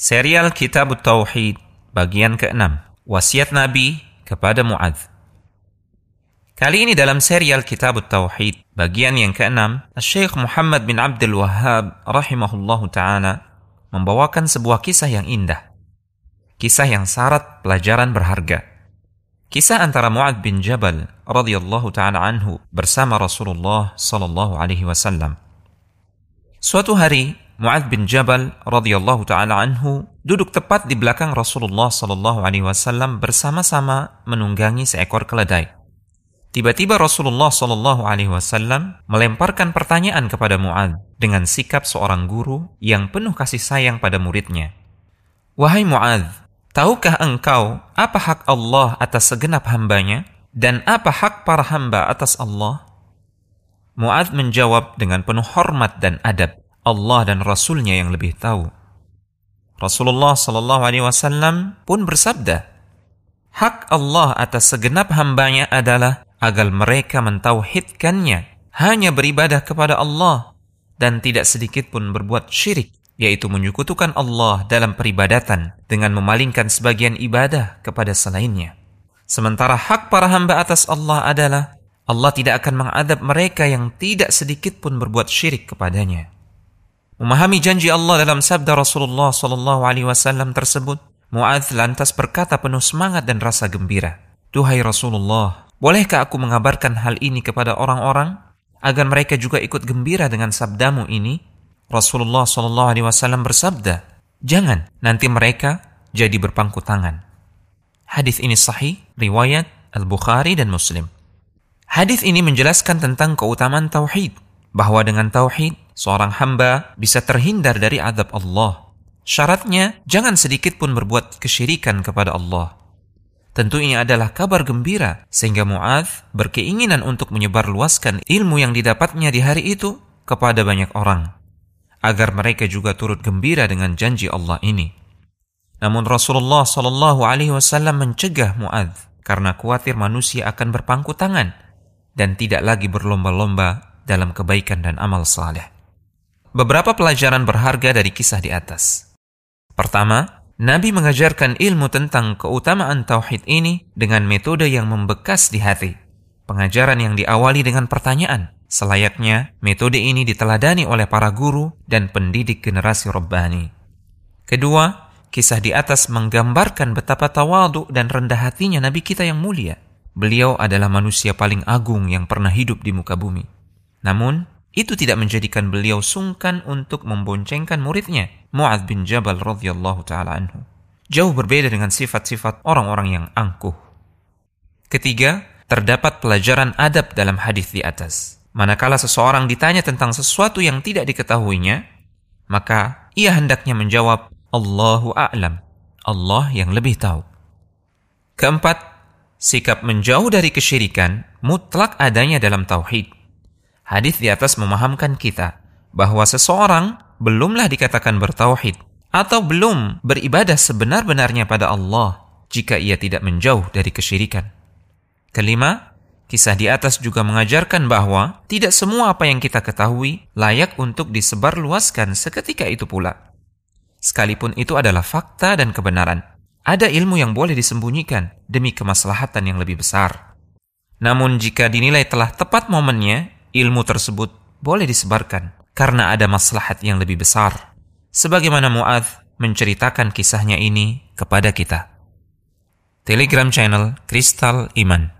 Serial Kitab Tauhid bagian ke-6 Wasiat Nabi kepada Muadz. Kali ini dalam serial Kitab Tauhid bagian yang ke-6 Syekh Muhammad bin Abdul Wahhab rahimahullahu taala membawakan sebuah kisah yang indah. Kisah yang syarat pelajaran berharga. Kisah antara Muadz bin Jabal radhiyallahu taala anhu bersama Rasulullah sallallahu alaihi wasallam. Suatu hari Mu'adz bin Jabal radhiyallahu taala anhu duduk tepat di belakang Rasulullah sallallahu alaihi wasallam bersama-sama menunggangi seekor keledai. Tiba-tiba Rasulullah sallallahu alaihi wasallam melemparkan pertanyaan kepada Mu'adz dengan sikap seorang guru yang penuh kasih sayang pada muridnya. Wahai Mu'adz, tahukah engkau apa hak Allah atas segenap hambanya dan apa hak para hamba atas Allah? Mu'adz menjawab dengan penuh hormat dan adab. Allah dan Rasulnya yang lebih tahu. Rasulullah Shallallahu Alaihi Wasallam pun bersabda, hak Allah atas segenap hambanya adalah agar mereka mentauhidkannya, hanya beribadah kepada Allah dan tidak sedikit pun berbuat syirik, yaitu menyekutukan Allah dalam peribadatan dengan memalingkan sebagian ibadah kepada selainnya. Sementara hak para hamba atas Allah adalah Allah tidak akan mengadab mereka yang tidak sedikit pun berbuat syirik kepadanya. Memahami janji Allah dalam sabda Rasulullah Sallallahu Alaihi Wasallam tersebut, Muadz lantas berkata penuh semangat dan rasa gembira, Duhai Rasulullah, bolehkah aku mengabarkan hal ini kepada orang-orang agar mereka juga ikut gembira dengan sabdamu ini? Rasulullah Sallallahu Alaihi Wasallam bersabda, jangan nanti mereka jadi berpangku tangan. Hadis ini sahih, riwayat Al Bukhari dan Muslim. Hadis ini menjelaskan tentang keutamaan tauhid, bahwa dengan tauhid seorang hamba bisa terhindar dari azab Allah. Syaratnya, jangan sedikit pun berbuat kesyirikan kepada Allah. Tentu ini adalah kabar gembira, sehingga Mu'adh berkeinginan untuk menyebarluaskan ilmu yang didapatnya di hari itu kepada banyak orang, agar mereka juga turut gembira dengan janji Allah ini. Namun Rasulullah Shallallahu Alaihi Wasallam mencegah Mu'adh karena khawatir manusia akan berpangku tangan dan tidak lagi berlomba-lomba dalam kebaikan dan amal saleh. Beberapa pelajaran berharga dari kisah di atas. Pertama, Nabi mengajarkan ilmu tentang keutamaan tauhid ini dengan metode yang membekas di hati. Pengajaran yang diawali dengan pertanyaan, selayaknya metode ini diteladani oleh para guru dan pendidik generasi Rabbani. Kedua, kisah di atas menggambarkan betapa tawadu dan rendah hatinya Nabi kita yang mulia. Beliau adalah manusia paling agung yang pernah hidup di muka bumi. Namun, itu tidak menjadikan beliau sungkan untuk memboncengkan muridnya, Mu'ad bin Jabal radhiyallahu taala anhu. Jauh berbeda dengan sifat-sifat orang-orang yang angkuh. Ketiga, terdapat pelajaran adab dalam hadis di atas. Manakala seseorang ditanya tentang sesuatu yang tidak diketahuinya, maka ia hendaknya menjawab, Allahu a'lam. Allah yang lebih tahu. Keempat, sikap menjauh dari kesyirikan mutlak adanya dalam tauhid Hadis di atas memahamkan kita bahwa seseorang belumlah dikatakan bertauhid atau belum beribadah sebenar-benarnya pada Allah jika ia tidak menjauh dari kesyirikan. Kelima, kisah di atas juga mengajarkan bahwa tidak semua apa yang kita ketahui layak untuk disebarluaskan seketika itu pula. Sekalipun itu adalah fakta dan kebenaran, ada ilmu yang boleh disembunyikan demi kemaslahatan yang lebih besar. Namun jika dinilai telah tepat momennya, ilmu tersebut boleh disebarkan karena ada maslahat yang lebih besar. Sebagaimana Mu'adh menceritakan kisahnya ini kepada kita. Telegram channel Kristal Iman